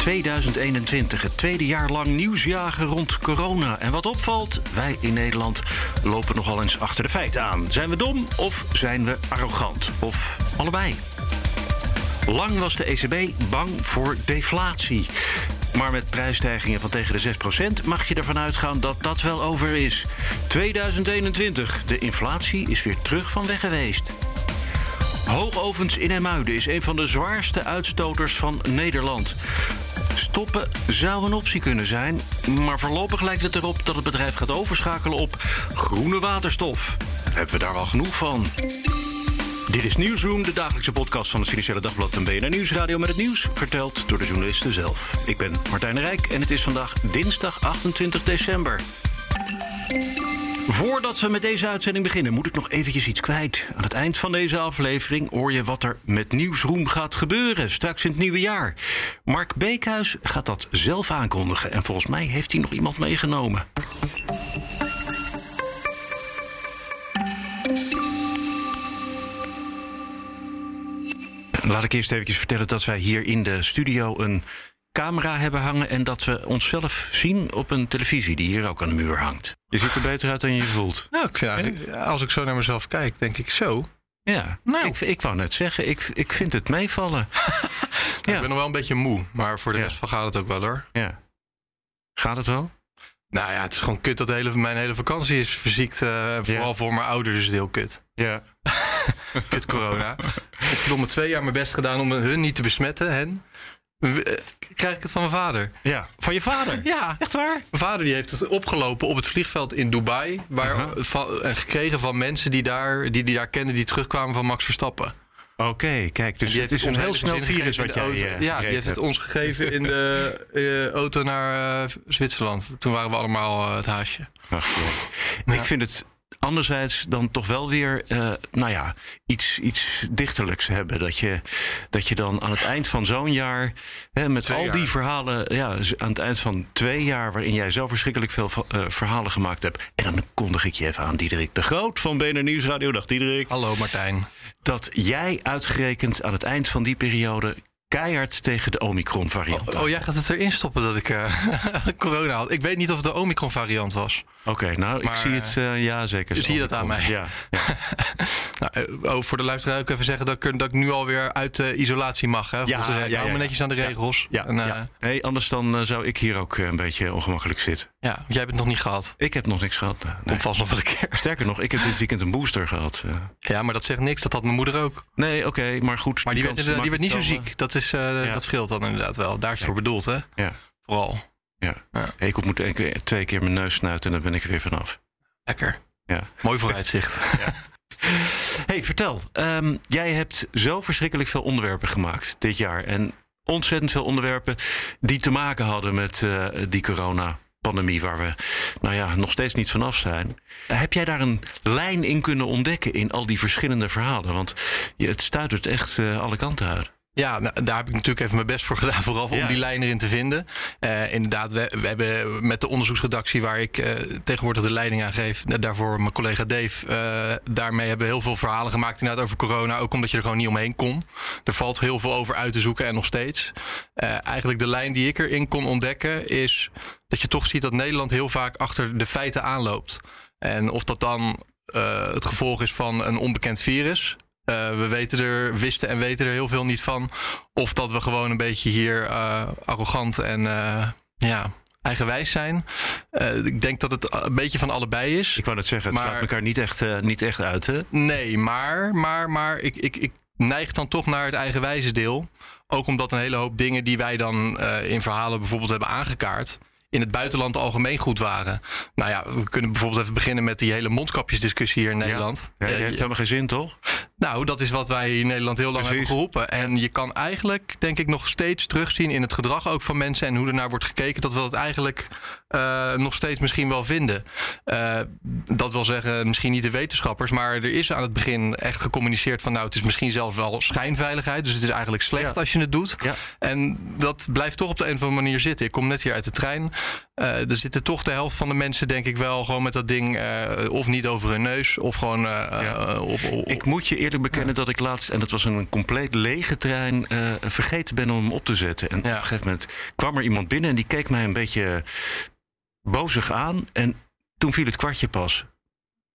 2021, het tweede jaar lang nieuwsjagen rond corona. En wat opvalt, wij in Nederland lopen nogal eens achter de feiten aan. Zijn we dom of zijn we arrogant? Of allebei? Lang was de ECB bang voor deflatie. Maar met prijsstijgingen van tegen de 6% mag je ervan uitgaan dat dat wel over is. 2021, de inflatie is weer terug van weg geweest. Hoogovens in Emuiden is een van de zwaarste uitstoters van Nederland. Stoppen zou een optie kunnen zijn, maar voorlopig lijkt het erop dat het bedrijf gaat overschakelen op groene waterstof. Hebben we daar wel genoeg van? Dit is Nieuwsroom, de dagelijkse podcast van het Financiële Dagblad en BNR Nieuwsradio met het nieuws, verteld door de journalisten zelf. Ik ben Martijn Rijk en het is vandaag dinsdag 28 december. Voordat we met deze uitzending beginnen, moet ik nog eventjes iets kwijt. Aan het eind van deze aflevering hoor je wat er met Nieuwsroom gaat gebeuren straks in het nieuwe jaar. Mark Beekhuis gaat dat zelf aankondigen en volgens mij heeft hij nog iemand meegenomen. Laat ik eerst even vertellen dat wij hier in de studio een camera hebben hangen en dat we onszelf zien op een televisie die hier ook aan de muur hangt. Je ziet er beter uit dan je je voelt. Nou, ik vind eigenlijk, als ik zo naar mezelf kijk, denk ik zo. Ja, Nou. ik, ik wou net zeggen, ik, ik vind het meevallen. Ik ben nog wel een beetje moe, maar voor de Ja. rest van gaat het ook wel hoor. Ja. Gaat het wel? Nou ja, het is gewoon kut dat de hele, mijn hele vakantie is verziekt. eh, vooral Ja. voor mijn ouders is het heel kut. Ja. Kut corona. ik heb verdomme twee jaar mijn best gedaan om hun niet te besmetten, hen. Eh, Krijg ik het van mijn vader? Ja. Van je vader? Ja, echt waar? Mijn vader die heeft het opgelopen op het vliegveld in Dubai. Waar, Aha. van, en gekregen van mensen die, daar, die die daar kenden, die terugkwamen van Max Verstappen. Oké, kijk, dus het is een heel snel virus wat jij auto. eh, Ja, die heeft het ons gegeven in de eh, auto naar eh, Zwitserland. Toen waren we allemaal eh, het haasje. Ach, ja. Ik vind het anderzijds dan toch wel weer, eh, nou ja, iets, iets dichterlijks hebben. Dat je, dat je dan aan het eind van zo'n jaar, hè, met Twee al jaar. die verhalen, ja, aan het eind van twee jaar, waarin jij zo verschrikkelijk veel eh, verhalen gemaakt hebt. En dan kondig ik je even aan, Diederik de Groot van BNR Nieuwsradio. Dag Diederik. Hallo Martijn. Dat jij uitgerekend aan het eind van die periode keihard tegen de Omicron-variant. Oh, jij gaat het erin stoppen dat ik eh, corona had. Ik weet niet of het de Omicron variant was. Oké, nou, ik zie het, eh, ja zeker. zie je dat aan mij? Ja, ja. Nou, eh, oh, voor de luisteraar ook even zeggen dat ik, dat ik nu alweer uit isolatie mag. Hè, ja, ja, Ik hou me ja. netjes aan de Ja. regels. Ja, En, eh, ja. Nee, anders dan eh, zou ik hier ook eh, een beetje ongemakkelijk zitten. Ja, jij hebt het nog niet gehad. Ik heb nog niks gehad. eh, nee. Komt vast nog wel een keer. Sterker nog, ik heb dit weekend een booster gehad. eh. Ja, maar dat zegt niks. Dat had mijn moeder ook. Nee, oké, maar goed. Maar die, werd, die werd niet zo ziek. Dat, is, eh, Ja. dat scheelt dan inderdaad wel. Daar is het voor bedoeld, hè? Ja, Vooral. ja. Ja. Ik moet keer- twee keer mijn neus snuiten en dan ben ik er weer vanaf. Lekker. Ja. Mooi vooruitzicht. hey, vertel. Ehm, jij hebt zo verschrikkelijk veel onderwerpen gemaakt dit jaar. En ontzettend veel onderwerpen die te maken hadden met die corona-pandemie... waar we nou ja, nog steeds niet vanaf zijn. Heb jij daar een lijn in kunnen ontdekken in al die verschillende verhalen? Want het stuitert echt eh, alle kanten uit. Ja, nou, daar heb ik natuurlijk even mijn best voor gedaan. Vooral om die lijn erin te vinden. Eh, inderdaad, we, we hebben met de onderzoeksredactie waar ik eh, tegenwoordig de leiding aan geef. daarvoor mijn collega Dave. eh, daarmee hebben we heel veel verhalen gemaakt inderdaad over corona. Ook omdat je er gewoon niet omheen kon. Er valt heel veel over uit te zoeken en nog steeds. Eigenlijk de lijn die ik erin kon ontdekken is dat je toch ziet dat Nederland heel vaak achter de feiten aanloopt. En of dat dan het gevolg is van een onbekend virus. Eh, we weten er, wisten en weten er heel veel niet van. Of dat we gewoon een beetje hier eh, arrogant en eh, ja, eigenwijs zijn. Ik denk dat het een beetje van allebei is. Ik wou net zeggen, het Maar- slaat elkaar niet echt, niet echt uit, hè? Nee, maar, maar, maar ik, ik, ik neig dan toch naar het eigenwijze deel. Ook omdat een hele hoop dingen die wij dan in verhalen bijvoorbeeld hebben aangekaart. In het buitenland algemeen goed waren. Nou ja, we kunnen bijvoorbeeld even beginnen met die hele mondkapjesdiscussie hier in Nederland. Ja, heeft helemaal geen zin, toch? nou, dat is wat wij hier in Nederland heel lang Precies. hebben geroepen. En je kan eigenlijk, denk ik, nog steeds terugzien in het gedrag ook van mensen en hoe er naar wordt gekeken. Dat we dat eigenlijk uh, nog steeds misschien wel vinden. Uh, dat wil zeggen, misschien niet de wetenschappers, maar er is aan het begin echt gecommuniceerd van nou, het is misschien zelfs wel schijnveiligheid. Dus het is eigenlijk slecht als je het doet. Ja. En dat blijft toch op de een of andere manier zitten. Ik kom net hier uit de trein. Uh, er zitten toch de helft van de mensen, denk ik wel, gewoon met dat ding of niet over hun neus of gewoon ja. op, op, Ik moet je eerlijk bekennen dat ik laatst, en dat was een compleet lege trein, vergeten ben om hem op te zetten. En op een gegeven moment kwam er iemand binnen en die keek mij een beetje bozig aan. En toen viel het kwartje pas.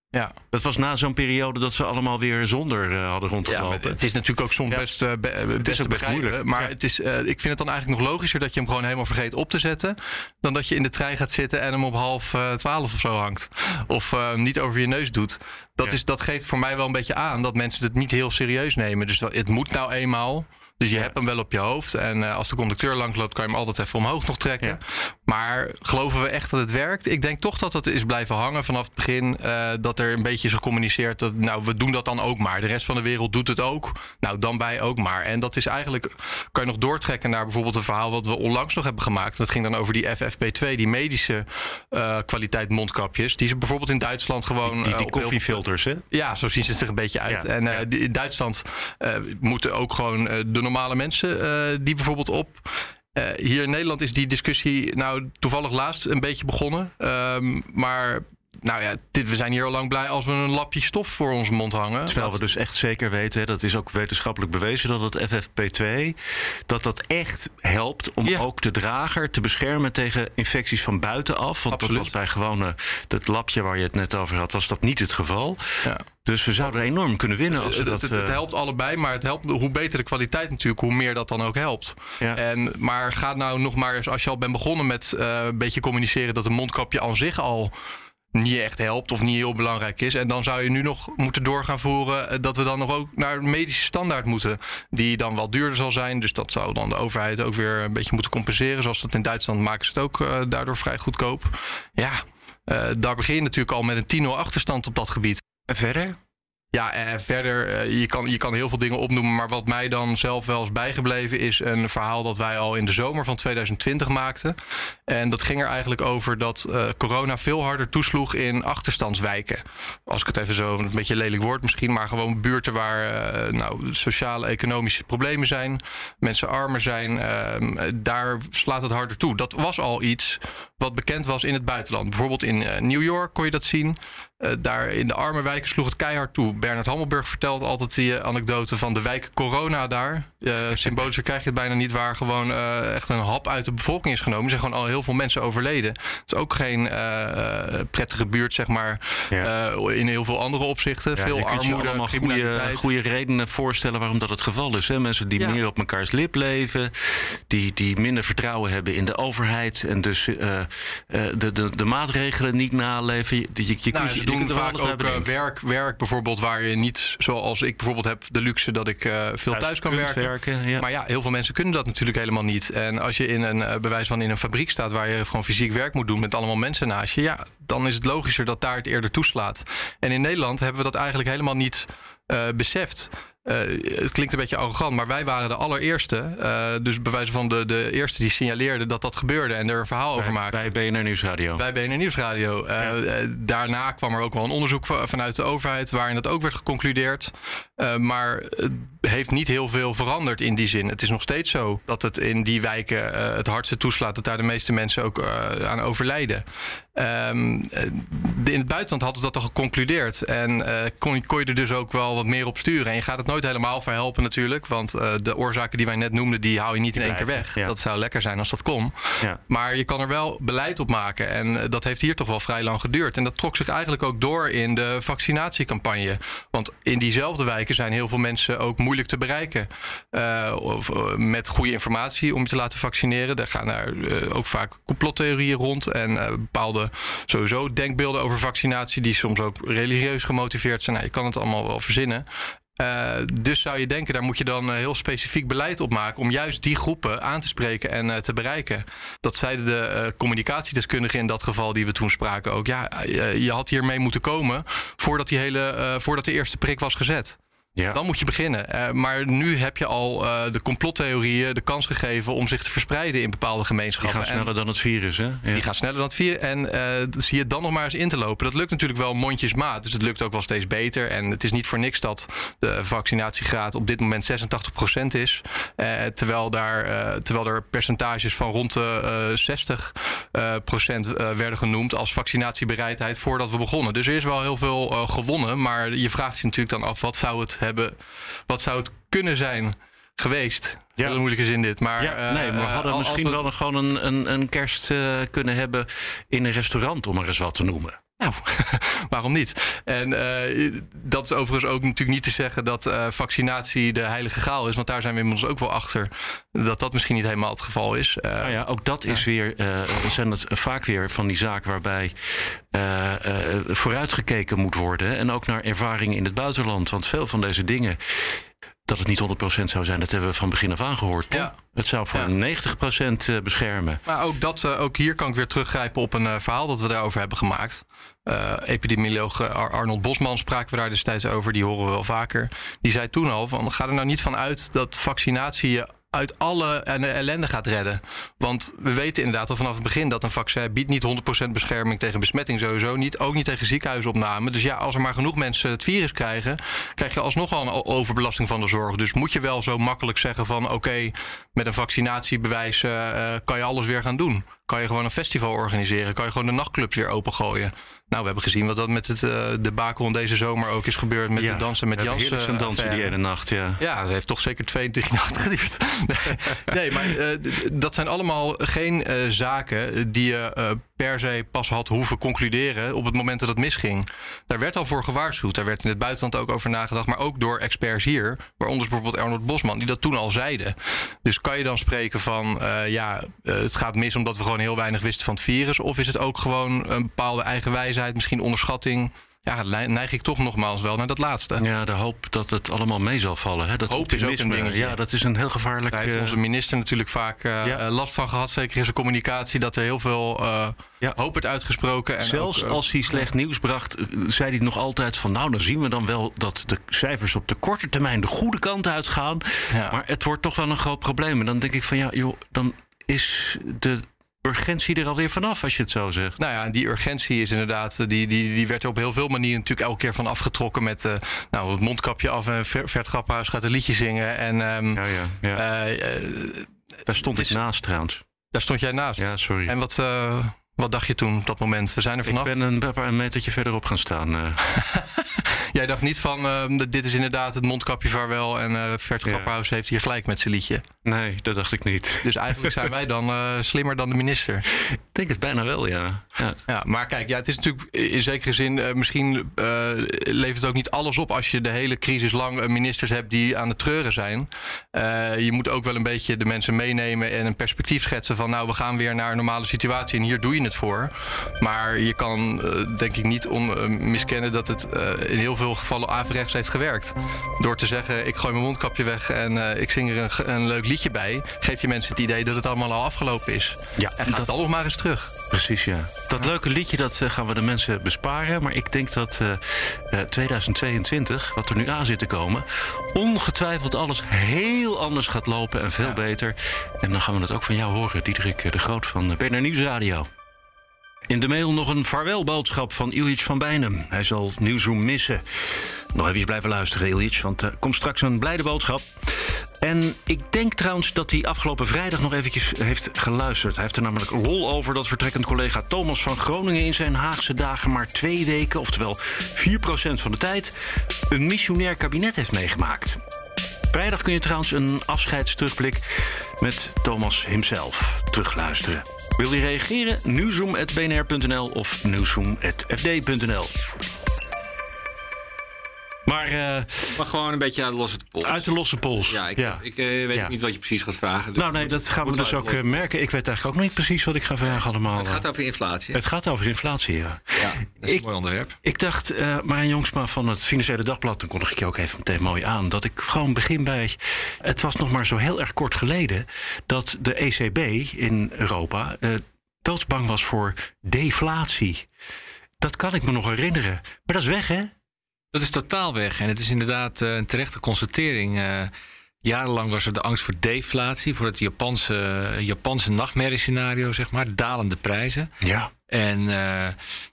Ja. Dat was na zo'n periode dat ze allemaal weer zonder uh, hadden rondgelopen. Ja, het is natuurlijk ook soms best, uh, be het is best moeilijk. Maar het is, uh, ik vind het dan eigenlijk nog logischer dat je hem gewoon helemaal vergeet op te zetten. Dan dat je in de trein gaat zitten en hem op half twaalf of zo hangt. Of niet over je neus doet. Dat, is, dat geeft voor mij wel een beetje aan dat mensen het niet heel serieus nemen. Dus dat, het moet nou eenmaal. Dus je hebt hem wel op je hoofd. En uh, als de conducteur langloopt, kan je hem altijd even omhoog nog trekken. Ja. Maar geloven we echt dat het werkt? Ik denk toch dat het is blijven hangen vanaf het begin. Uh, dat er een beetje is gecommuniceerd dat, nou, we doen dat dan ook maar. De rest van de wereld doet het ook. Nou, dan wij ook maar. En dat is eigenlijk, kan je nog doortrekken naar bijvoorbeeld een verhaal wat we onlangs nog hebben gemaakt. Dat ging dan over die FFP2, die medische uh, kwaliteit mondkapjes. Die ze bijvoorbeeld in Duitsland gewoon. Die, die, koffiefilters, hè? Ja, zo zien ze er een beetje uit. Ja, en ja. in Duitsland moeten ook gewoon de normale mensen die bijvoorbeeld op. Uh, hier in Nederland is die discussie nou toevallig laatst een beetje begonnen. Um, maar nou ja, dit, we zijn hier al lang blij als we een lapje stof voor onze mond hangen. Terwijl we dus echt zeker weten, dat is ook wetenschappelijk bewezen, dat het FFP2 dat dat echt helpt om ja. ook de drager te beschermen tegen infecties van buitenaf. Want Absoluut. dat was bij gewone dat lapje waar je het net over had, was dat niet het geval. Ja. Dus we zouden enorm kunnen winnen als we dat... Het, het, het, helpt allebei, maar het helpt, hoe beter de kwaliteit natuurlijk, hoe meer dat dan ook helpt. Ja. En, maar ga nou nog maar eens, als je al bent begonnen met uh, een beetje communiceren... dat een mondkapje aan zich al niet echt helpt of niet heel belangrijk is. En dan zou je nu nog moeten doorgaan voeren eh, dat we dan nog ook naar een medische standaard moeten. Die dan wel duurder zal zijn. Dus dat zou dan de overheid ook weer een beetje moeten compenseren. Zoals dat in Duitsland maken ze het ook uh, daardoor vrij goedkoop. Ja, uh, daar begin je natuurlijk al met een 10-0 achterstand op dat gebied. En verder? Ja, eh, verder, eh, je, kan, je kan heel veel dingen opnoemen. Maar wat mij dan zelf wel is bijgebleven, is een verhaal dat wij al in de zomer van 2020 maakten. En dat ging er eigenlijk over dat uh, corona veel harder toesloeg in achterstandswijken. Als ik het even zo, een beetje lelijk woord misschien, maar gewoon buurten waar uh, nou, sociale, economische problemen zijn, mensen armer zijn, uh, daar slaat het harder toe. Dat was al iets wat bekend was in het buitenland. Bijvoorbeeld in New York kon je dat zien. Uh, daar in de arme wijken sloeg het keihard toe. Bernard Hammelburg vertelt altijd die anekdote van de wijk corona daar. Symbolischer krijg je het bijna niet, waar gewoon echt een hap uit de bevolking is genomen. Er zijn gewoon al heel veel mensen overleden. Het is ook geen prettige buurt, zeg maar, ja. in heel veel andere opzichten. Ja, veel je armoede, allemaal goede, goede redenen voorstellen waarom dat het geval is. Hè? Mensen die ja. meer op mekaars lip leven, die, die minder vertrouwen hebben in de overheid en dus de, de, de maatregelen niet naleven. Je, je, je nou, ze doen vaak ook uh, werk, werk bijvoorbeeld waar je niet, zoals ik bijvoorbeeld heb, de luxe dat ik uh, veel thuis, thuis kan werken. werken ja. Maar ja, heel veel mensen kunnen dat natuurlijk helemaal niet. En als je in een uh, bewijs van in een fabriek staat waar je gewoon fysiek werk moet doen met allemaal mensen naast je, ja, dan is het logischer dat daar het eerder toeslaat. En in Nederland hebben we dat eigenlijk helemaal niet beseft. Uh, het klinkt een beetje arrogant, maar wij waren de allereerste. Uh, dus bij wijze van de, de eerste die signaleerde dat dat gebeurde en er een verhaal bij, over maakte. Bij BNR Nieuwsradio. Bij BNR Nieuwsradio. Uh, ja. daarna kwam er ook wel een onderzoek vanuit de overheid waarin dat ook werd geconcludeerd. maar heeft niet heel veel veranderd in die zin. Het is nog steeds zo dat het in die wijken het hardste toeslaat, dat daar de meeste mensen ook aan overlijden. Um, in het buitenland hadden ze dat al geconcludeerd. En kon, kon je er dus ook wel wat meer op sturen. En je gaat het nooit helemaal verhelpen natuurlijk. Want de oorzaken die wij net noemden, die hou je niet in één keer weg. Ja. Dat zou lekker zijn als dat kon. Ja. Maar je kan er wel beleid op maken. En dat heeft hier toch wel vrij lang geduurd. En dat trok zich eigenlijk ook door in de vaccinatiecampagne. Want in diezelfde wijken zijn heel veel mensen ook moeilijk te bereiken. Uh, of, met goede informatie om je te laten vaccineren. Daar gaan daar ook vaak complottheorieën rond. En bepaalde sowieso denkbeelden over vaccinatie. Die soms ook religieus gemotiveerd zijn. Nou, je kan het allemaal wel verzinnen. Uh, dus zou je denken, daar moet je dan uh, heel specifiek beleid op maken om juist die groepen aan te spreken en uh, te bereiken. Dat zeiden de communicatiedeskundigen in dat geval die we toen spraken ook. Ja, je had hiermee moeten komen voordat, die hele, voordat de eerste prik was gezet. Ja. Dan moet je beginnen. Uh, maar nu heb je al uh, de complottheorieën de kans gegeven om zich te verspreiden in bepaalde gemeenschappen. Die gaan sneller dan het virus, hè? Ja. Die gaan sneller dan het virus. En uh, zie je dan nog maar eens in te lopen. Dat lukt natuurlijk wel mondjesmaat. Dus het lukt ook wel steeds beter. En het is niet voor niks dat de vaccinatiegraad op dit moment 86% is. terwijl, daar, terwijl er percentages van rond de 60% werden genoemd als vaccinatiebereidheid voordat we begonnen. Dus er is wel heel veel gewonnen. Maar je vraagt je natuurlijk dan af, wat zou het hebben. Wat zou het kunnen zijn geweest? Ja. Heel moeilijke zin dit. Maar, ja, nee, we hadden uh, misschien we... wel gewoon een, een, een kerst uh, kunnen hebben in een restaurant, om er eens wat te noemen. Nou, waarom niet? En uh, dat is overigens ook natuurlijk niet te zeggen dat uh, vaccinatie de heilige graal is. Want daar zijn we inmiddels ook wel achter dat dat misschien niet helemaal het geval is. Uh, nou ja, ook dat is weer, zijn het vaak weer van die zaken waarbij vooruitgekeken moet worden. En ook naar ervaringen in het buitenland. Want veel van deze dingen dat het niet 100% zou zijn, dat hebben we van begin af aan gehoord. Ja. Het zou voor ja. 90% beschermen. Maar ook, dat, ook hier kan ik weer teruggrijpen op een verhaal dat we daarover hebben gemaakt. Uh, epidemioloog Arnold Bosman spraken we daar destijds over, die horen we wel vaker. Die zei toen al: van, ga er nou niet van uit dat vaccinatie je uit alle ellende gaat redden. Want we weten inderdaad al vanaf het begin dat een vaccin biedt niet 100% bescherming tegen besmetting sowieso niet. Ook niet tegen ziekenhuisopname. Dus ja, als er maar genoeg mensen het virus krijgen, krijg je alsnog wel een overbelasting van de zorg. Dus moet je wel zo makkelijk zeggen van oké, met een vaccinatiebewijs uh, kan je alles weer gaan doen. Kan je gewoon een festival organiseren? Kan je gewoon de nachtclubs weer opengooien? Nou, we hebben gezien wat dat met het uh, debakel deze zomer ook is gebeurd met ja, de dansen met Jans. Ja, een dansen die ene nacht, ja. Ja, het heeft toch zeker 22 nachten geduurd. nee, nee, maar uh, dat zijn allemaal geen uh, zaken die je per se pas had hoeven concluderen op het moment dat het misging. Daar werd al voor gewaarschuwd. Daar werd in het buitenland ook over nagedacht, maar ook door experts hier, waaronder bijvoorbeeld Arnold Bosman, die dat toen al zeiden. Dus kan je dan spreken van, ja, het gaat mis omdat we gewoon heel weinig wisten van het virus, of is het ook gewoon een bepaalde eigen wijze misschien onderschatting. Ja, neig ik toch nogmaals wel naar dat laatste. Ja, de hoop dat het allemaal mee zal vallen. Hè? Dat hoop is ook een ding. Ja, dat is een heel gevaarlijk... Daar heeft onze minister natuurlijk vaak uh, last van gehad. Zeker in zijn communicatie. Dat er heel veel uh, ja. hoop werd uitgesproken. En Zelfs ook, uh, als hij slecht nieuws bracht, zei hij nog altijd van... nou, dan zien we dan wel dat de cijfers op de korte termijn de goede kant uitgaan. Ja. Maar het wordt toch wel een groot probleem. En dan denk ik van ja, joh, dan is de urgentie er alweer vanaf, als je het zo zegt. Nou ja, die urgentie is inderdaad, die, die, die werd er op heel veel manieren natuurlijk elke keer van afgetrokken met uh, nou, het mondkapje af en Vert gaat een liedje zingen. En, um, ja, ja, ja. Uh, daar stond ik naast trouwens. Daar stond jij naast? Ja, sorry. En wat, uh, wat dacht je toen op dat moment? We zijn er vanaf. Ik ben een, een metertje verderop gaan staan. Jij dacht niet van, uh, dit is inderdaad het mondkapje vaarwel... en uh, Vert Grapperhaus heeft hier gelijk met zijn liedje. Nee, dat dacht ik niet. Dus eigenlijk zijn wij dan uh, slimmer dan de minister. Ik denk het bijna wel, ja. ja. ja maar kijk, ja, het is natuurlijk in zekere zin... misschien levert het ook niet alles op... als je de hele crisis lang ministers hebt die aan het treuren zijn. je moet ook wel een beetje de mensen meenemen... en een perspectief schetsen van... nou, we gaan weer naar een normale situatie en hier doe je het voor. Maar je kan, denk ik, niet on, miskennen dat het in heel veel veel gevallen averechts heeft gewerkt. Door te zeggen, ik gooi mijn mondkapje weg en uh, ik zing er een, een, leuk liedje bij... geef je mensen het idee dat het allemaal al afgelopen is. Ja, en gaat dat... dan nog maar eens terug. Precies, ja. Dat leuke liedje dat uh, gaan we de mensen besparen. Maar ik denk dat uh, uh, 2022, wat er nu aan zit te komen... ongetwijfeld alles heel anders gaat lopen en veel ja. beter. En dan gaan we het ook van jou horen, Diederik de Groot van BNR Nieuwsradio. In de mail nog een vaarwelboodschap van Ilyich van Bijnem. Hij zal Nieuwsroom missen. Nog even blijven luisteren, Ilyich, want er komt straks een blijde boodschap. En ik denk trouwens dat hij afgelopen vrijdag nog eventjes heeft geluisterd. Hij heeft er namelijk lol over dat vertrekkend collega Thomas van Groningen... in zijn Haagse dagen maar twee weken, oftewel 4% van de tijd... een missionair kabinet heeft meegemaakt. Vrijdag kun je trouwens een afscheidsterugblik met Thomas himself terugluisteren. Wil je reageren? Nieuwzoom.bnr.nl of nieuwzoom.fd.nl. Maar, uh, maar gewoon een beetje uit de losse pols. Uit de losse pols. Ja, ik, ja. ik uh, weet niet wat je precies gaat vragen. Dus nou, nee, dat gaan we dus ook uh, merken. Ik weet eigenlijk ook niet precies wat ik ga vragen allemaal. Het gaat over inflatie. Het gaat over inflatie, ja. Ja, dat is ik, een mooi onderwerp. Ik dacht, uh, Marijn Jongsma van het Financiële Dagblad... dan kondig ik je ook even meteen mooi aan... dat ik gewoon begin bij... Het was nog maar zo heel erg kort geleden... dat de ECB in Europa doodsbang was voor deflatie. Dat kan ik me nog herinneren. Maar dat is weg, hè? Dat is totaal weg. En het is inderdaad uh, een terechte constatering. Uh, jarenlang was er de angst voor deflatie, voor het Japanse, Japanse nachtmerriescenario, zeg maar, dalende prijzen. Ja. En uh,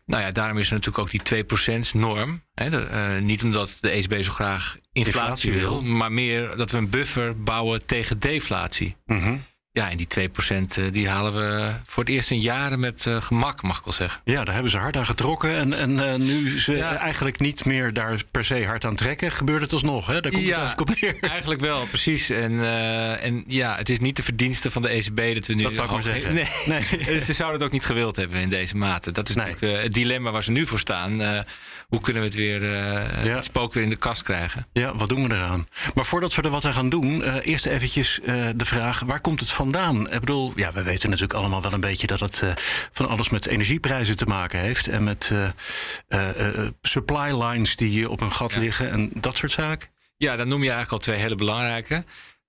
nou ja, daarom is er natuurlijk ook die 2%-norm. Uh, niet omdat de ECB zo graag inflatie, inflatie wil, maar meer dat we een buffer bouwen tegen deflatie. Mm ja, en die 2% eh, die halen we voor het eerst in jaren met uh, gemak, mag ik wel zeggen. Ja, daar hebben ze hard aan getrokken. En, en uh, nu ze ja. eigenlijk niet meer daar per se hard aan trekken, gebeurt het alsnog. Hè? Daar komt ja, het op neer. Eigenlijk wel, precies. En, uh, en ja, het is niet de verdienste van de ECB dat we nu. Dat zou ik maar zeggen. Nee, nee. ze zouden het ook niet gewild hebben in deze mate. Dat is nee. natuurlijk het dilemma waar ze nu voor staan hoe kunnen we het weer, uh, ja. het spook weer in de kast krijgen? Ja, wat doen we eraan? Maar voordat we er wat aan gaan doen, uh, eerst eventjes uh, de vraag, waar komt het vandaan? Ik bedoel, ja, we weten natuurlijk allemaal wel een beetje dat het van alles met energieprijzen te maken heeft. En met supply lines die op een gat ja. liggen en dat soort zaken. Ja, dan noem je eigenlijk al twee hele belangrijke.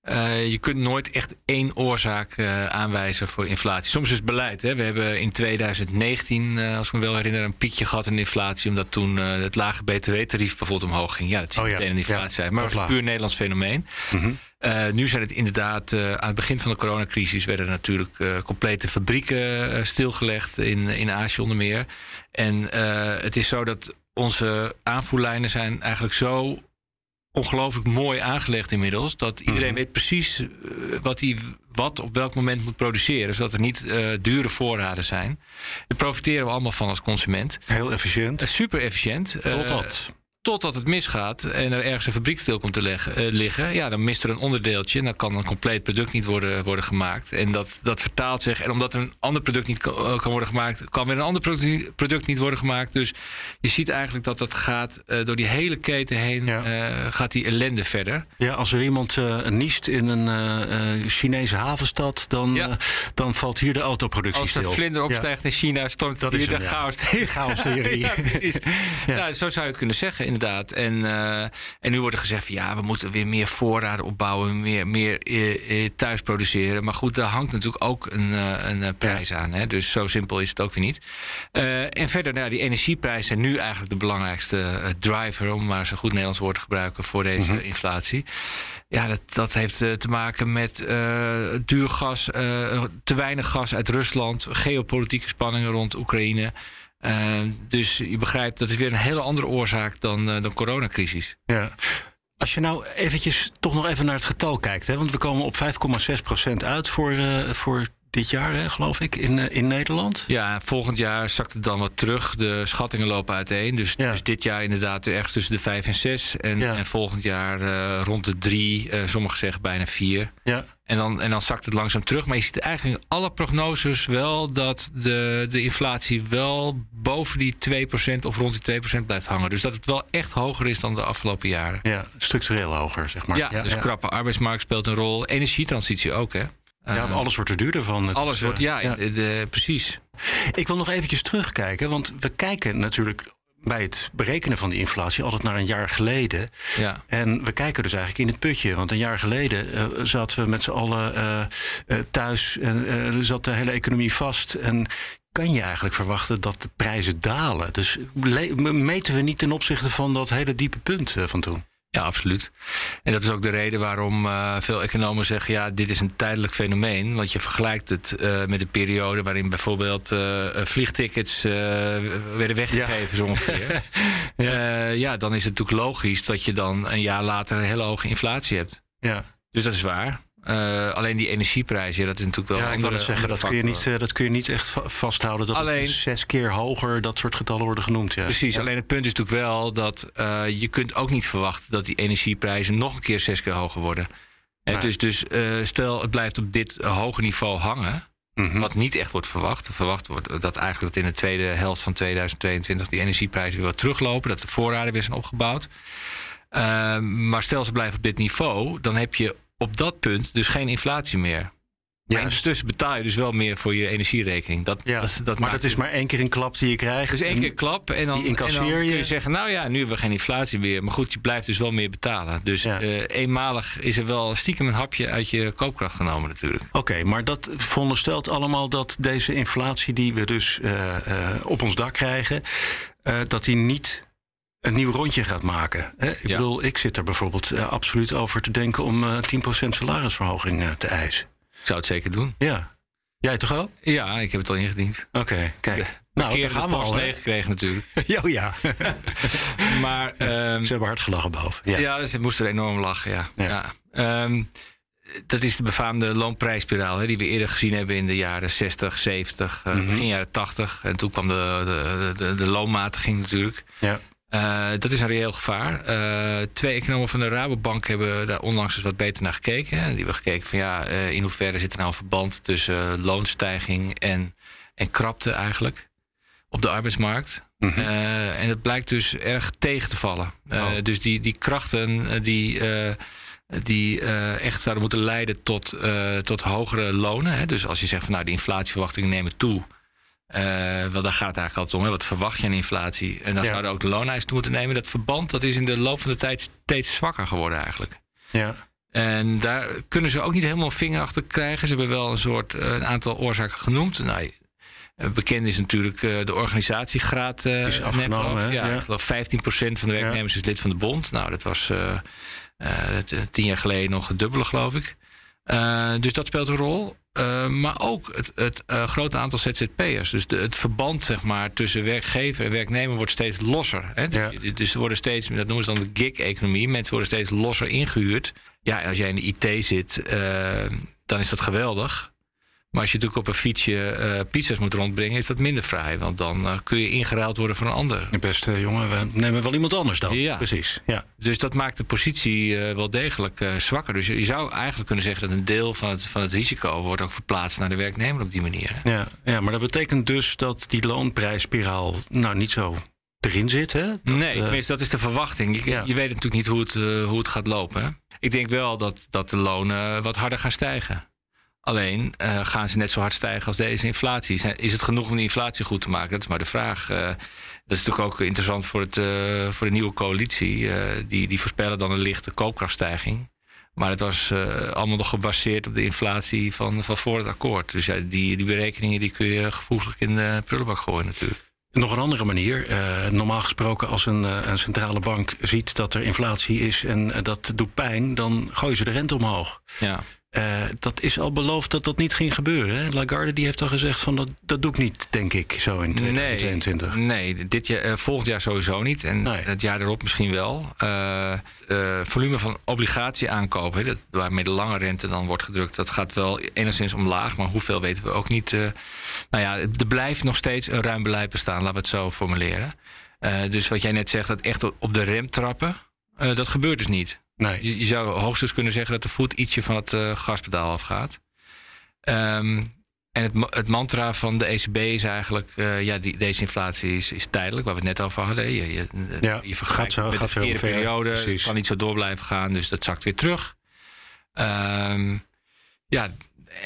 Uh, je kunt nooit echt één oorzaak uh, aanwijzen voor inflatie. Soms is het beleid. Hè. We hebben in 2019, uh, als ik me wel herinner, een piekje gehad in inflatie. Omdat toen het lage btw-tarief bijvoorbeeld omhoog ging. Ja, dat is oh, meteen ja. een inflatie ja. Maar het was een puur Nederlands fenomeen. Mm -hmm. nu zijn het inderdaad, aan het begin van de coronacrisis werden natuurlijk complete fabrieken stilgelegd in, in Azië onder meer. En het is zo dat onze aanvoerlijnen zijn eigenlijk zo ongelooflijk mooi aangelegd inmiddels. Dat iedereen Mhm. weet precies eh, wat hij wat op welk moment moet produceren. Zodat er niet uh, dure voorraden zijn. Daar profiteren we allemaal van als consument. Heel efficiënt. Uh, super efficiënt. Totdat. Uh, totdat het misgaat en er ergens een fabriek stil komt te leggen, uh, liggen. Ja, dan mist er een onderdeeltje. En dan kan een compleet product niet worden, worden gemaakt. En dat, dat vertaalt zich. En omdat een ander product niet kan, kan worden gemaakt, kan weer een ander product, product, niet worden gemaakt. Dus je ziet eigenlijk dat dat gaat uh, door die hele keten heen, ja. gaat die ellende verder. Ja, als er iemand niest in een Chinese havenstad, dan, ja. dan valt hier de autoproductie als stil. Als de vlinder opstijgt ja. in China, stormt dat hier de chaos Chaos theorie. ja, precies. Nou, zo zou je het kunnen zeggen inderdaad. En, uh, en nu wordt er gezegd van ja, we moeten weer meer voorraden opbouwen, meer, meer uh, thuis produceren. Maar goed, daar hangt natuurlijk ook een, een prijs aan. Hè? Dus zo simpel is het ook weer niet. en verder, nou, die energieprijzen zijn nu eigenlijk de belangrijkste driver, om maar zo'n goed Nederlands woord te gebruiken voor deze mm -hmm. inflatie. Ja, dat, dat heeft te maken met duur gas, te weinig gas uit Rusland, geopolitieke spanningen rond Oekraïne. Uh, dus je begrijpt, dat is weer een hele andere oorzaak dan uh, de coronacrisis. Ja. Als je nou eventjes toch nog even naar het getal kijkt, hè, want we komen op 5,6% uit voor, uh, voor dit jaar, hè, geloof ik, in, in Nederland. Ja, volgend jaar zakt het dan wat terug. De schattingen lopen uiteen. Dus, ja. dus dit jaar inderdaad ergens tussen de 5 en 6. En, ja. en volgend jaar uh, rond de 3, uh, sommigen zeggen bijna 4. Ja. En dan, en dan zakt het langzaam terug. Maar je ziet eigenlijk in alle prognoses wel dat de, de inflatie wel boven die 2% of rond die 2% blijft hangen. Dus dat het wel echt hoger is dan de afgelopen jaren. Ja, structureel hoger, zeg maar. Ja, ja dus krappe arbeidsmarkt speelt een rol. Energietransitie ook, hè? Ja, uh, alles wordt er duurder van. Het alles is, wordt, ja, ja. De, de, precies. Ik wil nog eventjes terugkijken, want we kijken natuurlijk bij het berekenen van die inflatie altijd naar een jaar geleden. Ja. En we kijken dus eigenlijk in het putje. Want een jaar geleden uh, zaten we met z'n allen uh, uh, thuis en zat de hele economie vast. En kan je eigenlijk verwachten dat de prijzen dalen? Dus meten we niet ten opzichte van dat hele diepe punt van toen? Ja, absoluut. En dat is ook de reden waarom uh, veel economen zeggen: ja, dit is een tijdelijk fenomeen. Want je vergelijkt het uh, met de periode waarin bijvoorbeeld uh, vliegtickets werden weggegeven, ja. zo ongeveer. ja. ja, dan is het natuurlijk logisch dat je dan een jaar later een hele hoge inflatie hebt. Ja. Dus dat is waar. Uh, alleen die energieprijs, ja, dat is natuurlijk wel ja, andere, andere, zeggen, dat kun, je niet, uh, dat kun je niet echt vasthouden. Dat alleen, het zes keer hoger, dat soort getallen worden genoemd. Ja. Precies, ja. alleen het punt is natuurlijk wel dat uh, je kunt ook niet verwachten... dat die energieprijzen nog een keer zes keer hoger worden. Nee. Dus, dus stel, het blijft op dit hoge niveau hangen... Mhm. Mm -hmm. Wat niet echt wordt verwacht. Verwacht wordt dat eigenlijk dat in de tweede helft van 2022 die energieprijzen weer wat teruglopen. Dat de voorraden weer zijn opgebouwd. Uh, maar stel ze blijven op dit niveau, dan heb je op dat punt dus geen inflatie meer. Maar intussen betaal je dus wel meer voor je energierekening. Dat, ja, dat, dat maar dat is maar één keer een klap die je krijgt. Dus één keer een klap en dan, en dan kun je. je zeggen... nou ja, nu hebben we geen inflatie meer. Maar goed, je blijft dus wel meer betalen. Dus ja. uh, eenmalig is er wel stiekem een hapje uit je koopkracht genomen natuurlijk. Oké, okay, maar dat veronderstelt allemaal dat deze inflatie... die we dus uh, uh, op ons dak krijgen, dat die niet een nieuw rondje gaat maken. Hè? Ik Ja. bedoel, ik zit er bijvoorbeeld eh, absoluut over te denken om eh 10% salarisverhoging eh, te eisen. Ik zou het zeker doen. Ja. Jij toch ook? Ja, ik heb het al ingediend. Oké, kijk. Nou, Nou, keer daar gaan de we al. meegekregen natuurlijk. Ja, oh ja. maar ehm, Ze hebben hard gelachen boven. Ja. Ja, ze moesten er enorm lachen, ja. Ja. ja. Ehm, dat is de befaamde loonprijsspiraal hè, die we eerder gezien hebben in de jaren 60, 70, eh, Mhm. begin jaren 80. En toen kwam de, de, de, de loonmatiging natuurlijk. Ja. Eh, dat is een reëel gevaar. Eh, twee economen van de Rabobank hebben daar onlangs eens wat beter naar gekeken. Hè. Die hebben gekeken van ja, eh, in hoeverre zit er nou een verband tussen loonstijging en, en krapte eigenlijk op de arbeidsmarkt. Mhm. En het blijkt dus erg tegen te vallen. Oh. Dus die, die krachten die, die echt zouden moeten leiden tot, tot hogere lonen. Hè. Dus als je zegt van nou, de inflatieverwachtingen nemen toe. Eh, wel, daar gaat het eigenlijk altijd om. Hè. Wat verwacht je aan inflatie? En dan Ja. zouden ook de looneisen toe moeten nemen. Dat verband dat is in de loop van de tijd steeds zwakker geworden eigenlijk. ja. En daar kunnen ze ook niet helemaal vinger achter krijgen. Ze hebben wel een soort eh, een aantal oorzaken genoemd. Nou, eh, bekend is natuurlijk de organisatiegraad eh is net afgenomen, af. hè? Ja, Ja. ik geloof 15% van de werknemers is lid van de bond. Nou, dat was tien jaar geleden nog het dubbele, geloof ik. Eh, dus dat speelt een rol. Eh, maar ook het, het eh, grote aantal ZZP'ers. Dus de, het verband zeg maar, tussen werkgever en werknemer wordt steeds losser. Hè? Ja. Dus, dus er worden steeds, dat noemen ze dan de gig-economie. Mensen worden steeds losser ingehuurd. Ja, en als jij in de IT zit, dan is dat geweldig. Maar als je natuurlijk op een fietsje eh, pizza's moet rondbrengen, is dat minder vrij. Want dan eh, kun je ingeruild worden voor een ander. Beste jongen, we nemen wel iemand anders dan. Ja. Precies. Ja. Dus dat maakt de positie eh, wel degelijk zwakker. Dus je, je zou eigenlijk kunnen zeggen dat een deel van het, van het risico wordt ook verplaatst naar de werknemer op die manier. hè. Ja, ja, maar dat betekent dus dat die loonprijsspiraal nou niet zo erin zit, hè? Dat, nee, tenminste, dat is de verwachting. Je, Ja. je weet natuurlijk niet hoe het, hoe het gaat lopen. Hè? Ik denk wel dat, dat de lonen wat harder gaan stijgen. Alleen eh, gaan ze net zo hard stijgen als deze inflatie. Zijn- Is het genoeg om die inflatie goed te maken? Dat is maar de vraag. Eh, dat is natuurlijk ook interessant voor, het, eh, voor de nieuwe coalitie. Die, die voorspellen dan een lichte koopkrachtstijging. Maar het was allemaal nog gebaseerd op de inflatie van, van voor het akkoord. Dus ja, die, die berekeningen die kun je gevoeglijk in de prullenbak gooien natuurlijk. Nog een andere manier. normaal gesproken, als een, een centrale bank ziet dat er inflatie is en dat doet pijn, dan gooien ze de rente omhoog. Ja. Eh, dat is al beloofd dat dat niet ging gebeuren. Hè? Lagarde die heeft al gezegd van dat, dat doe ik niet, denk ik, zo in 2022. Nee, nee dit jaar, eh, volgend jaar sowieso niet. En Nee. het jaar erop misschien wel. Eh, volume van obligatie aankopen, hè, dat, waarmee de lange rente dan wordt gedrukt, dat gaat wel enigszins omlaag. Maar hoeveel weten we ook niet. nou ja, er blijft nog steeds een ruim beleid bestaan, laten we het zo formuleren. Dus wat jij net zegt, dat echt op- de rem trappen, dat gebeurt dus niet. Nee. Je, je zou hoogstens kunnen zeggen dat de voet ietsje van het eh, gaspedaal afgaat. Ehm, en het, het mantra van de ECB is eigenlijk... eh, ja, die, deze inflatie is, is tijdelijk, waar we het net over hadden. Je, je, Ja, je vergelijkt gaat zo- met gaat de verkeerde periode. Het kan niet zo door blijven gaan, dus dat zakt weer terug. Ehm, ja,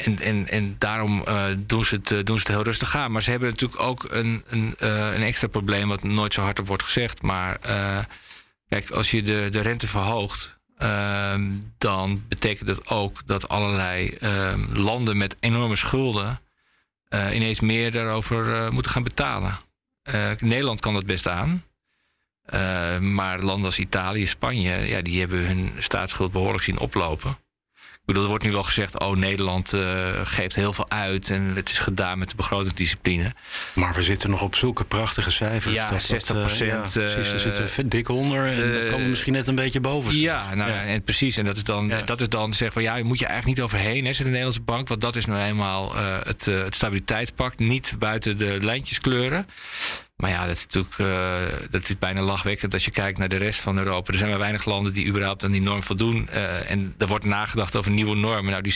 en, en, en daarom eh, doen, ze het, eh, doen ze het heel rustig aan. Maar ze hebben natuurlijk ook een, een, eh, een extra probleem... wat nooit zo hard op wordt gezegd. Maar eh, kijk, als je de, de rente verhoogt... ehm, dan betekent dat ook dat allerlei ehm, landen met enorme schulden... eh, ineens meer daarover eh, moeten gaan betalen. Eh, Nederland kan dat best aan... Maar landen als Italië, Spanje, ja, die hebben hun staatsschuld behoorlijk zien oplopen. Bedoel, er wordt nu wel gezegd, oh, Nederland uh, geeft heel veel uit en het is gedaan met de begrotingsdiscipline. Maar we zitten nog op zulke prachtige cijfers. Ja, dat 60 dat, procent. ja, precies, daar zitten we dik onder en dan komen we misschien net een beetje boven. Ja, nou, ja. En precies. En dat is dan, Ja. dat is dan zeggen van ja, je moet je eigenlijk niet overheen, hè, de Nederlandse bank. Want dat is nou eenmaal eh, het, eh, het stabiliteitspact. Niet buiten de lijntjes kleuren. Maar ja, dat is natuurlijk eh, dat is bijna lachwekkend als je kijkt naar de rest van Europa. Er zijn maar weinig landen die überhaupt aan die norm voldoen. Eh, en er wordt nagedacht over nieuwe normen. Nou, die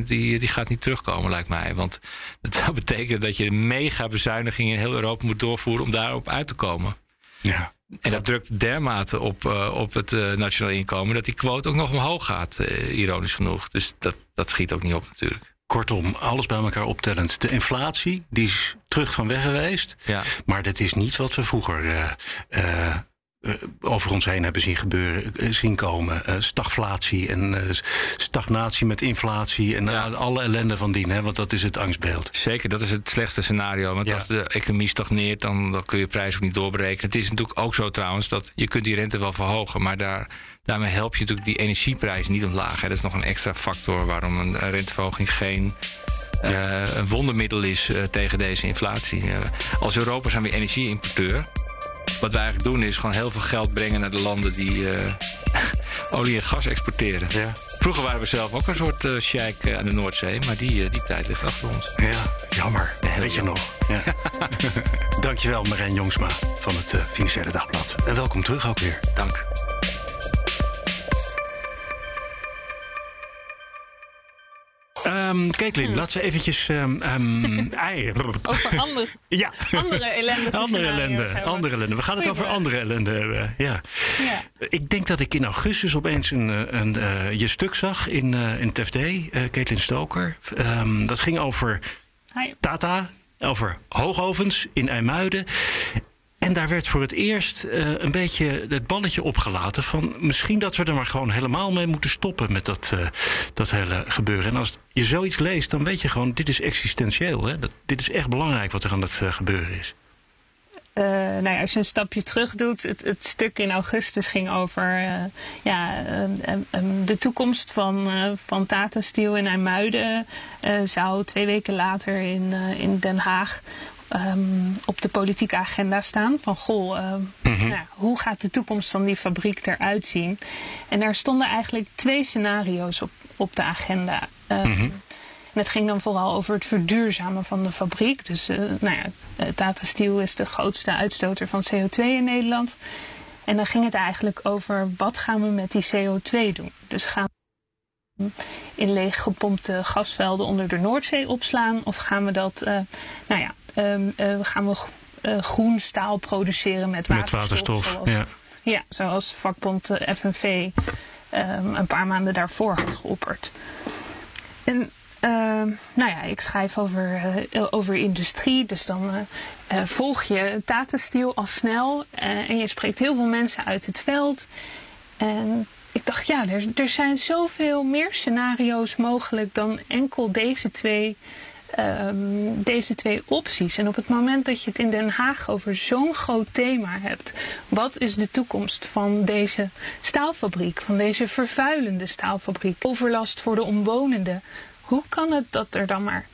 60% die, die gaat niet terugkomen, lijkt mij. Want dat zou betekenen dat je een mega bezuiniging in heel Europa moet doorvoeren om daarop uit te komen. Ja. En dat drukt dermate op, uh, op het nationaal inkomen dat die quote ook nog omhoog gaat, ironisch genoeg. Dus dat, dat schiet ook niet op natuurlijk. Kortom, alles bij elkaar optellend. De inflatie, die is terug van weg geweest. Ja. Maar dat is niet wat we vroeger uh, uh, over ons heen hebben zien gebeuren, uh, zien komen. Uh, stagflatie en stagnatie met inflatie en ja. alle ellende van dien, hè, want dat is het angstbeeld. Zeker, dat is het slechtste scenario. Want ja. als de economie stagneert, dan, dan kun je prijs ook niet doorberekenen. Het is natuurlijk ook zo trouwens dat je kunt die rente wel verhogen, maar daar, daarmee help je natuurlijk die energieprijs niet omlaag. Hè. Dat is nog een extra factor waarom een renteverhoging geen uh, een wondermiddel is tegen deze inflatie. Als Europa zijn we energieimporteur. Wat wij eigenlijk doen is gewoon heel veel geld brengen naar de landen die olie en gas exporteren. Ja. Vroeger waren we zelf ook een soort uh, sheik aan de Noordzee, maar die, die tijd ligt achter ons. Ja, jammer. Ja, Weet je nog. Ja. Dankjewel Marijn Jongsma van het Financiële Dagblad. En welkom terug ook weer. Dank. Um, Caitlin, laten we eventjes... Um, um, over andere, ja. andere ellende. Andere ellende, andere ellende. We gaan het over andere ellende hebben. Ja. ja. Ik denk dat ik in augustus opeens een, eh, een, uh, je stuk zag in, uh, in het FD, uh, Caitlin Stoker. dat ging over Hi. Tata, over hoogovens in IJmuiden. En daar werd voor het eerst uh, een beetje het balletje opgelaten van misschien dat we er maar gewoon helemaal mee moeten stoppen met dat, uh, dat hele gebeuren. En als je zoiets leest, dan weet je gewoon, dit is existentieel. Hè? Dat, dit is echt belangrijk wat er aan het uh, gebeuren is. nou ja, als je een stapje terug doet, het, het stuk in augustus ging over ja, de toekomst van, van Tata Steel in IJmuiden. zou twee weken later in, in Den Haag um, op de politieke agenda staan. Van goh, uh, mm-hmm. nou, hoe gaat de toekomst van die fabriek eruit zien? En daar stonden eigenlijk twee scenario's op, op de agenda. Um, mm-hmm. En het ging dan vooral over het verduurzamen van de fabriek. Dus uh, nou ja, Tata Steel is de grootste uitstoter van CO2 in Nederland. En dan ging het eigenlijk over wat gaan we met die CO2 doen. Dus gaan we in leeggepompte gasvelden onder de Noordzee opslaan? Of gaan we dat, uh, nou ja, um, uh, gaan we uh, groen staal produceren met waterstof. Met waterstof, zoals, ja. Ja, zoals vakbond uh, FNV um, een paar maanden daarvoor had geopperd. En nou ja, ik schrijf over, over industrie, dus dan volg je Tata Steel al snel en je spreekt heel veel mensen uit het veld. En ik dacht, ja, er, er zijn zoveel meer scenario's mogelijk dan enkel deze twee um, deze twee opties. En op het moment dat je het in Den Haag over zo'n groot thema hebt, wat is de toekomst van deze staalfabriek, van deze vervuilende staalfabriek, overlast voor de omwonenden, hoe kan het dat er dan maar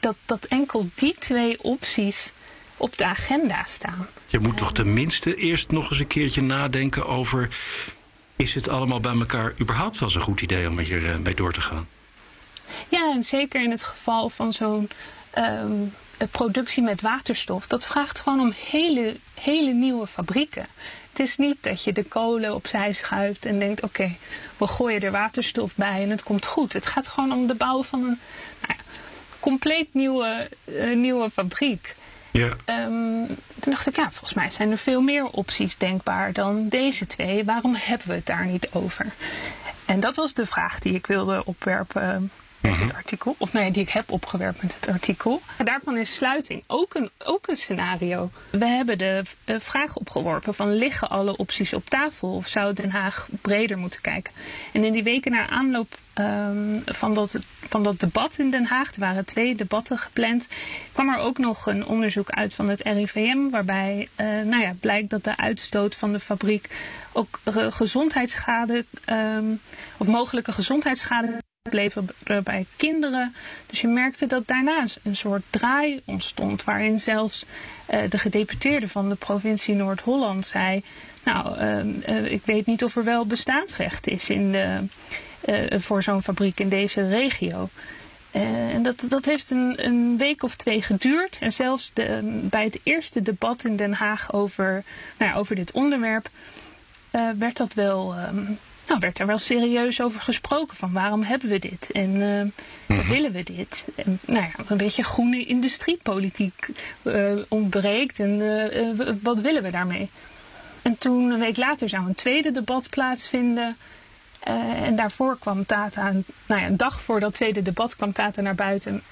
dat, dat enkel die twee opties op de agenda staan? Je moet toch tenminste eerst nog eens een keertje nadenken over. Is het allemaal bij elkaar überhaupt wel zo'n goed idee om hier uh, mee door te gaan? Ja, en zeker in het geval van zo'n um, productie met waterstof. Dat vraagt gewoon om hele, hele nieuwe fabrieken. Het is niet dat je de kolen opzij schuift en denkt: oké, we gooien er waterstof bij en het komt goed. Het gaat gewoon om de bouw van een nou ja, compleet nieuwe, uh, nieuwe fabriek. Ja. Um, toen dacht ik, ja, volgens mij zijn er veel meer opties denkbaar dan deze twee. Waarom hebben we het daar niet over? En dat was de vraag die ik wilde opwerpen met het mhm. artikel. Of nee, die ik heb opgewerpt met het artikel. Daarvan is sluiting ook een, ook een scenario. We hebben de uh, vraag opgeworpen van liggen alle opties op tafel? Of zou Den Haag breder moeten kijken? En in die weken na aanloop um, van, dat, van dat debat in Den Haag, er waren twee debatten gepland, kwam er ook nog een onderzoek uit van het RIVM, waarbij uh, nou ja, blijkt dat de uitstoot van de fabriek ook gezondheidsschade um, of mogelijke gezondheidsschade bleven bij kinderen. Dus je merkte dat daarna een soort draai ontstond. Waarin zelfs uh, de gedeputeerde van de provincie Noord-Holland zei... Nou, uh, uh, ik weet niet of er wel bestaansrecht is in de, voor zo'n fabriek in deze regio. en dat, dat heeft een, een, week of twee geduurd. En zelfs de, bij het eerste debat in Den Haag over, nou ja, over dit onderwerp... werd dat wel... Um, nou, werd er wel serieus over gesproken van waarom hebben we dit en uh, mm willen we dit. En, nou ja, een beetje groene industriepolitiek uh, ontbreekt en uh, wat willen we daarmee. En toen een week later zou een tweede debat plaatsvinden. en daarvoor kwam Tata, nou ja, een dag voor dat tweede debat kwam Tata naar buiten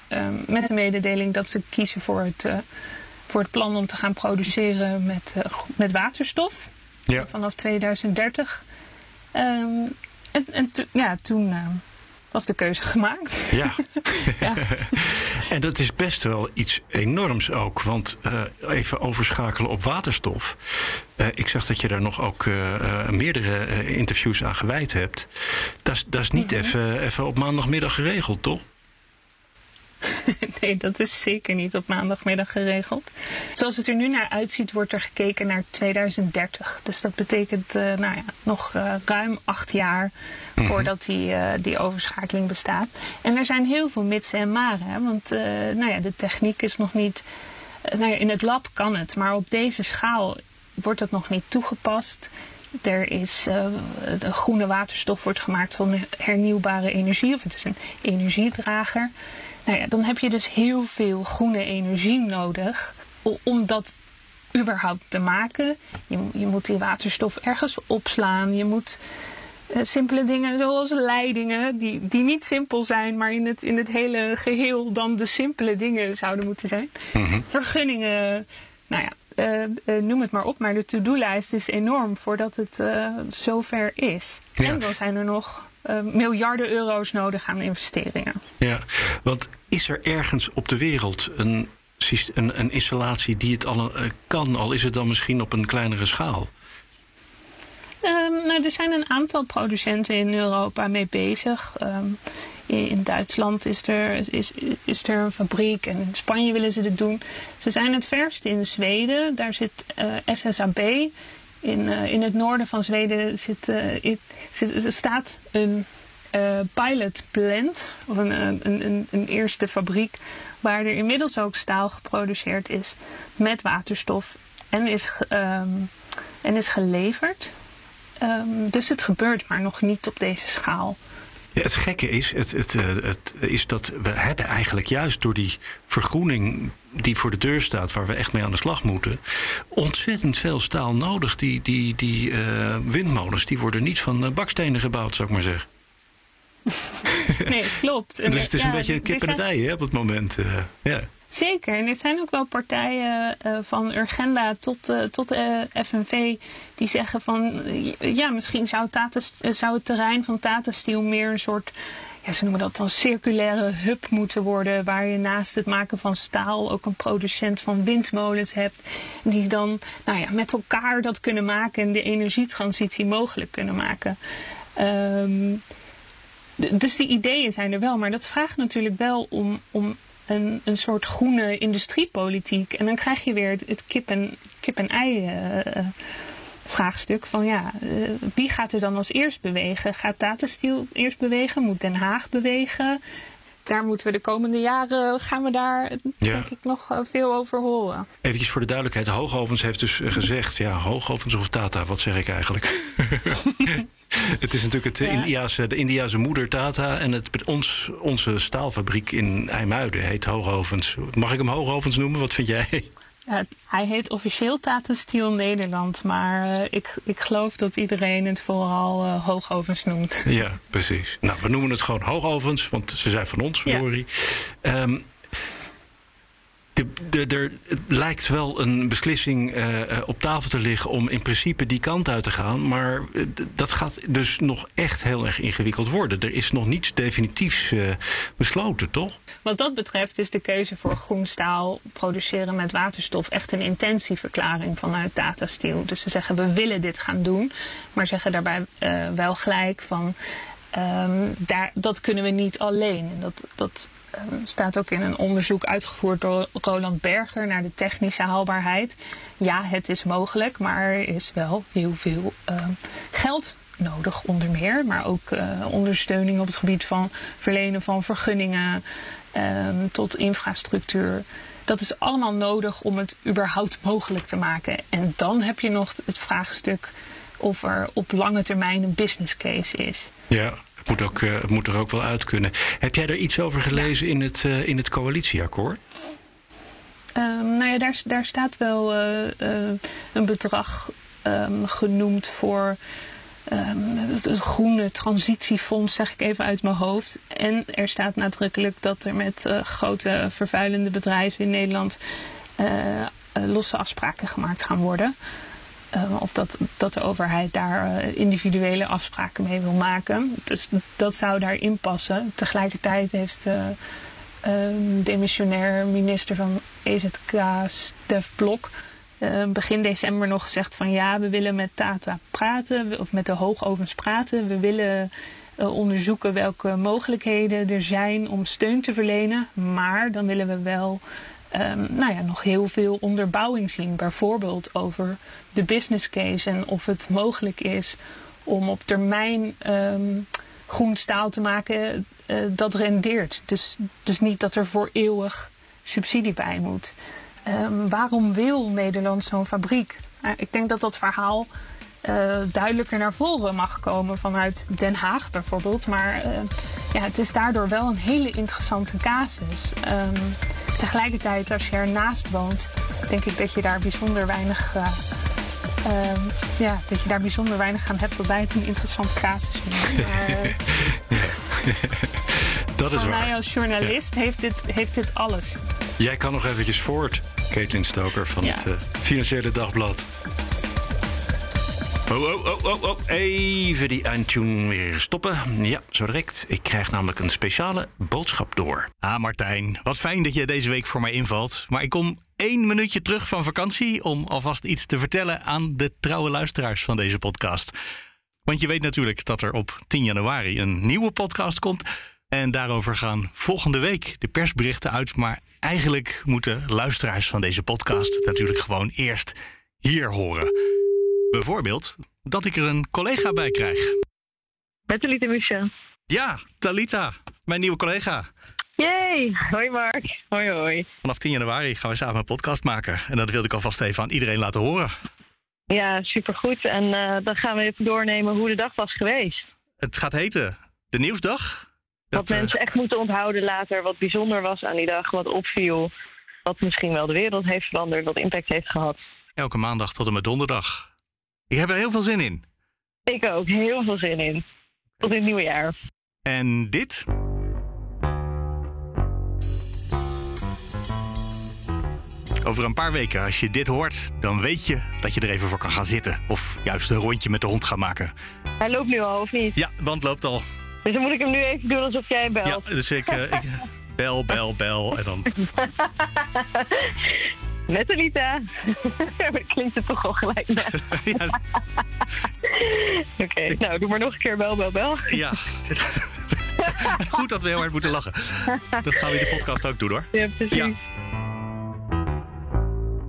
met de mededeling dat ze kiezen voor het, voor het plan om te gaan produceren met, met waterstof. vanaf 2030. Ehm, en en ja, toen uh, was de keuze gemaakt. Ja. ja. en dat is best wel iets enorms ook. Want uh, even overschakelen op waterstof. Uh, ik zag dat je daar nog ook meerdere interviews aan gewijd hebt. Dat is niet mm -hmm. even op maandagmiddag geregeld, toch? nee, dat is zeker niet op maandagmiddag geregeld. Zoals het er nu naar uitziet, wordt er gekeken naar 2030. Dus dat betekent uh, nou ja, nog uh, ruim acht jaar mm-hmm. voordat die, uh, die overschakeling bestaat. En er zijn heel veel mitsen en maren. Hè? Want nou ja, de techniek is nog niet. nou ja, in het lab kan het, maar op deze schaal wordt het nog niet toegepast. Er is de groene waterstof wordt gemaakt van hernieuwbare energie, of het is een energiedrager. Nou ja, dan heb je dus heel veel groene energie nodig om dat überhaupt te maken. Je, je moet die waterstof ergens opslaan. Je moet uh, simpele dingen zoals leidingen, die, die niet simpel zijn, maar in het, in het hele geheel dan de simpele dingen zouden moeten zijn. Mm-hmm. Vergunningen, nou ja, uh, uh, noem het maar op, maar de to-do-lijst is enorm voordat het zover is. Ja. En dan zijn er nog uh, miljarden euro's nodig aan investeringen. Ja, want is er ergens op de wereld een, een, een installatie die het al uh, kan, al is het dan misschien op een kleinere schaal? Uh, nou, er zijn een aantal producenten in Europa mee bezig. Um, in Duitsland is er, is, is er een fabriek en in Spanje willen ze dit doen. Ze zijn het verst in Zweden. Daar zit uh, SSAB in, uh, in het noorden van Zweden zit, zit, staat een uh, pilot plant, of een, een, eerste fabriek, waar er inmiddels ook staal geproduceerd is met waterstof en is, um, en is geleverd. Um, dus het gebeurt maar nog niet op deze schaal. Het gekke is, het, het, het, is dat we hebben eigenlijk juist door die vergroening die voor de deur staat, waar we echt mee aan de slag moeten, ontzettend veel staal nodig. Die, die, die uh, windmolens die worden niet van bakstenen gebouwd, zou ik maar zeggen. nee, klopt. dus het is ja, een beetje kip en het ei hè, op het moment. Uh, ja. Zeker. En er zijn ook wel partijen uh, van Urgenda tot, uh, tot de FNV die zeggen van ja, misschien zou, zou het terrein van Tata Steel meer een soort ja, ze noemen dat dan circulaire hub moeten worden. Waar je naast het maken van staal ook een producent van windmolens hebt. Die dan nou ja, met elkaar dat kunnen maken en de energietransitie mogelijk kunnen maken. Um, dus die ideeën zijn er wel, maar dat vraagt natuurlijk wel om, om een, een soort groene industriepolitiek. En dan krijg je weer het, het kip en, kip en ei uh, vraagstuk van ja, uh, wie gaat er dan als eerst bewegen? Gaat Tata Steel eerst bewegen? Moet Den Haag bewegen? Daar moeten we de komende jaren, gaan we daar ja. denk ik nog veel over horen. Eventjes voor de duidelijkheid, Hoogovens heeft dus gezegd, ja, Hoogovens of Tata, wat zeg ik eigenlijk? Het is natuurlijk het ja. Indiase, de Indiase moeder Tata. En het, ons, onze staalfabriek in IJmuiden heet Hoogovens. Mag ik hem Hoogovens noemen? Wat vind jij? Ja, hij heet officieel Tata Steel Nederland. Maar uh, ik, ik geloof dat iedereen het vooral uh, Hoogovens noemt. Ja, precies. Nou, we noemen het gewoon Hoogovens, want ze zijn van ons. Ja. Um, er lijkt wel een beslissing uh, op tafel te liggen om in principe die kant uit te gaan. Maar uh, dat gaat dus nog echt heel erg ingewikkeld worden. Er is nog niets definitiefs besloten, toch? Wat dat betreft is de keuze voor groen staal produceren met waterstof echt een intentieverklaring vanuit Tata Steel. Dus ze zeggen we willen dit gaan doen, maar zeggen daarbij wel gelijk van. Um, daar, dat kunnen we niet alleen. En dat, dat staat ook in een onderzoek uitgevoerd door Roland Berger naar de technische haalbaarheid. Ja, het is mogelijk, maar er is wel heel veel um, geld nodig, onder meer. Maar ook uh, ondersteuning op het gebied van verlenen van vergunningen tot infrastructuur. Dat is allemaal nodig om het überhaupt mogelijk te maken. En dan heb je nog het vraagstuk of er op lange termijn een business case is. Ja, moet, ook, het moet er ook wel uit kunnen. Heb jij er iets over gelezen in, het, uh, in het coalitieakkoord? Um, nou ja, daar, daar staat wel uh, een bedrag um, genoemd voor um, het groene transitiefonds, zeg ik even uit mijn hoofd. En er staat nadrukkelijk dat er met grote vervuilende bedrijven in Nederland losse afspraken gemaakt gaan worden. Of dat, dat de overheid daar individuele afspraken mee wil maken. Dus dat zou daarin passen. Tegelijkertijd heeft Ehm, demissionair minister van EZK, Stef Blok, begin december nog gezegd van ja, we willen met Tata praten, of met de hoogovens praten. We willen onderzoeken welke mogelijkheden er zijn om steun te verlenen. Maar dan willen we wel um, nou ja, nog heel veel onderbouwing zien. Bijvoorbeeld over de business case en of het mogelijk is om op termijn groen staal te maken uh, dat rendeert. Dus, dus niet dat er voor eeuwig subsidie bij moet. Um, waarom wil Nederland zo'n fabriek? Uh, ik denk dat dat verhaal uh, duidelijker naar voren mag komen vanuit Den Haag bijvoorbeeld. Maar ja, het is daardoor wel een hele interessante casus. Tegelijkertijd, als je ernaast woont, denk ik dat je daar bijzonder weinig Ehm, ja, dat je daar bijzonder weinig aan hebt, waarbij het een interessant casus is. Maar, dat is waar. mij als journalist heeft, dit, heeft dit alles. Jij kan nog eventjes voort, Caitlin Stoker van het uh, Financiële Dagblad. Oh, oh, oh, oh, oh, even die eindtune weer stoppen. Ja, zo direct. Ik krijg namelijk een speciale boodschap door. Ah, Martijn, wat fijn dat je deze week voor mij invalt. Maar ik kom één minuutje terug van vakantie om alvast iets te vertellen aan de trouwe luisteraars van deze podcast. Want je weet natuurlijk dat er op 10 januari een nieuwe podcast komt. En daarover gaan volgende week de persberichten uit. Maar eigenlijk moeten luisteraars van deze podcast natuurlijk gewoon eerst hier horen. Bijvoorbeeld dat ik er een collega bij krijg. Met Talita Michel. Ja, Talita, mijn nieuwe collega. Yay! Hoi Mark. Hoi hoi. Vanaf 10 januari gaan we samen een podcast maken. En dat wilde ik alvast even aan iedereen laten horen. Ja, supergoed. En uh, dan gaan we even doornemen hoe de dag was geweest. Het gaat heten de Nieuwsdag. Dat, wat mensen echt moeten onthouden later. Wat bijzonder was aan die dag. Wat opviel. Wat misschien wel de wereld heeft veranderd. Wat impact heeft gehad. Elke maandag tot en met donderdag. Ik heb er heel veel zin in. Ik ook. Heel veel zin in. Tot in het nieuwe jaar. En dit? Over een paar weken, als je dit hoort, dan weet je dat je er even voor kan gaan zitten. Of juist een rondje met de hond gaan maken. Hij loopt nu al, of niet? Ja, de band loopt al. Dus dan moet ik hem nu even doen alsof jij belt. Ja, dus ik, uh, ik bel, bel, bel en dan... Met Anita. Klinkt het toch al gelijk ja. Oké, okay, nou doe maar nog een keer bel, bel, bel. Ja. Goed dat we heel hard moeten lachen. Dat gaan we in de podcast ook doen hoor. Ja, precies. Ja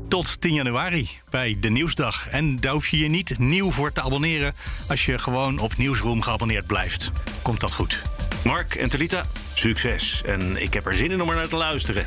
tot 10 januari bij de Nieuwsdag. En daar hoef je je niet nieuw voor te abonneren als je gewoon op Nieuwsroom geabonneerd blijft. Komt dat goed? Mark en Talita, succes. En ik heb er zin in om er naar te luisteren.